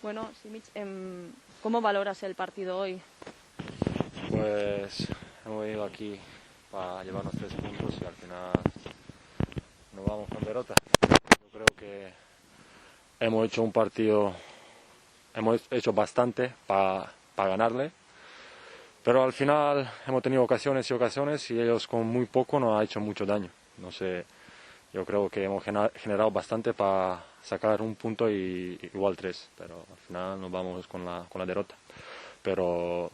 Bueno, Simic, em, ¿cómo valoras el partido hoy? Pues hemos venido aquí para llevarnos tres puntos y al final nos vamos con derrota. Yo creo que hemos hecho un partido, hemos hecho bastante para ganarle, pero al final hemos tenido ocasiones y ocasiones y ellos con muy poco nos ha hecho mucho daño. No sé, yo creo que hemos generado bastante para sacar un punto y igual tres, pero al final nos vamos con la, con la derrota. Pero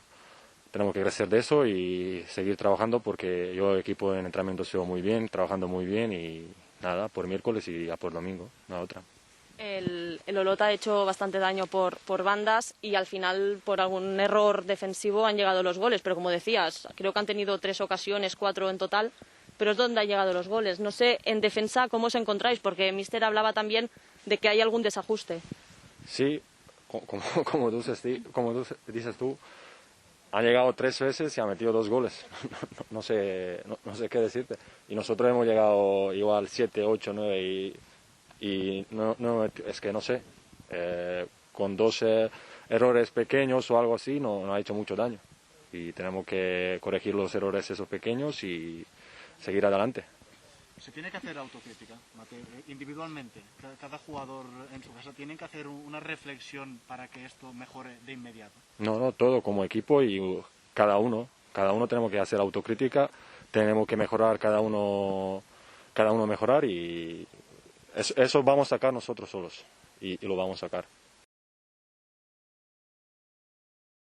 tenemos que crecer de eso y seguir trabajando porque yo equipo en entrenamiento sigo muy bien, trabajando muy bien y nada, por miércoles y a por domingo, no otra. El, el Olota ha hecho bastante daño por, por bandas y al final por algún error defensivo han llegado los goles, pero como decías, creo que han tenido tres ocasiones, cuatro en total, pero es donde han llegado los goles. No sé, en defensa, ¿cómo os encontráis? Porque Mister hablaba también de que hay algún desajuste. Sí, como, como, como dices tú, han llegado tres veces y han metido dos goles. no, sé, no, sé qué decirte. Y nosotros hemos llegado igual siete, ocho, nueve y, y no, no, es que no sé. Eh, con dos errores pequeños o algo así no ha hecho mucho daño. Y tenemos que corregir los errores esos pequeños y seguir adelante. Se tiene que hacer autocrítica, individualmente. Cada, jugador en su casa tiene que hacer una reflexión para que esto mejore de inmediato. No, no, todo como equipo y cada uno. Cada uno tenemos que hacer autocrítica, tenemos que mejorar cada uno, cada uno mejorar y eso, vamos a sacar nosotros solos y lo vamos a sacar.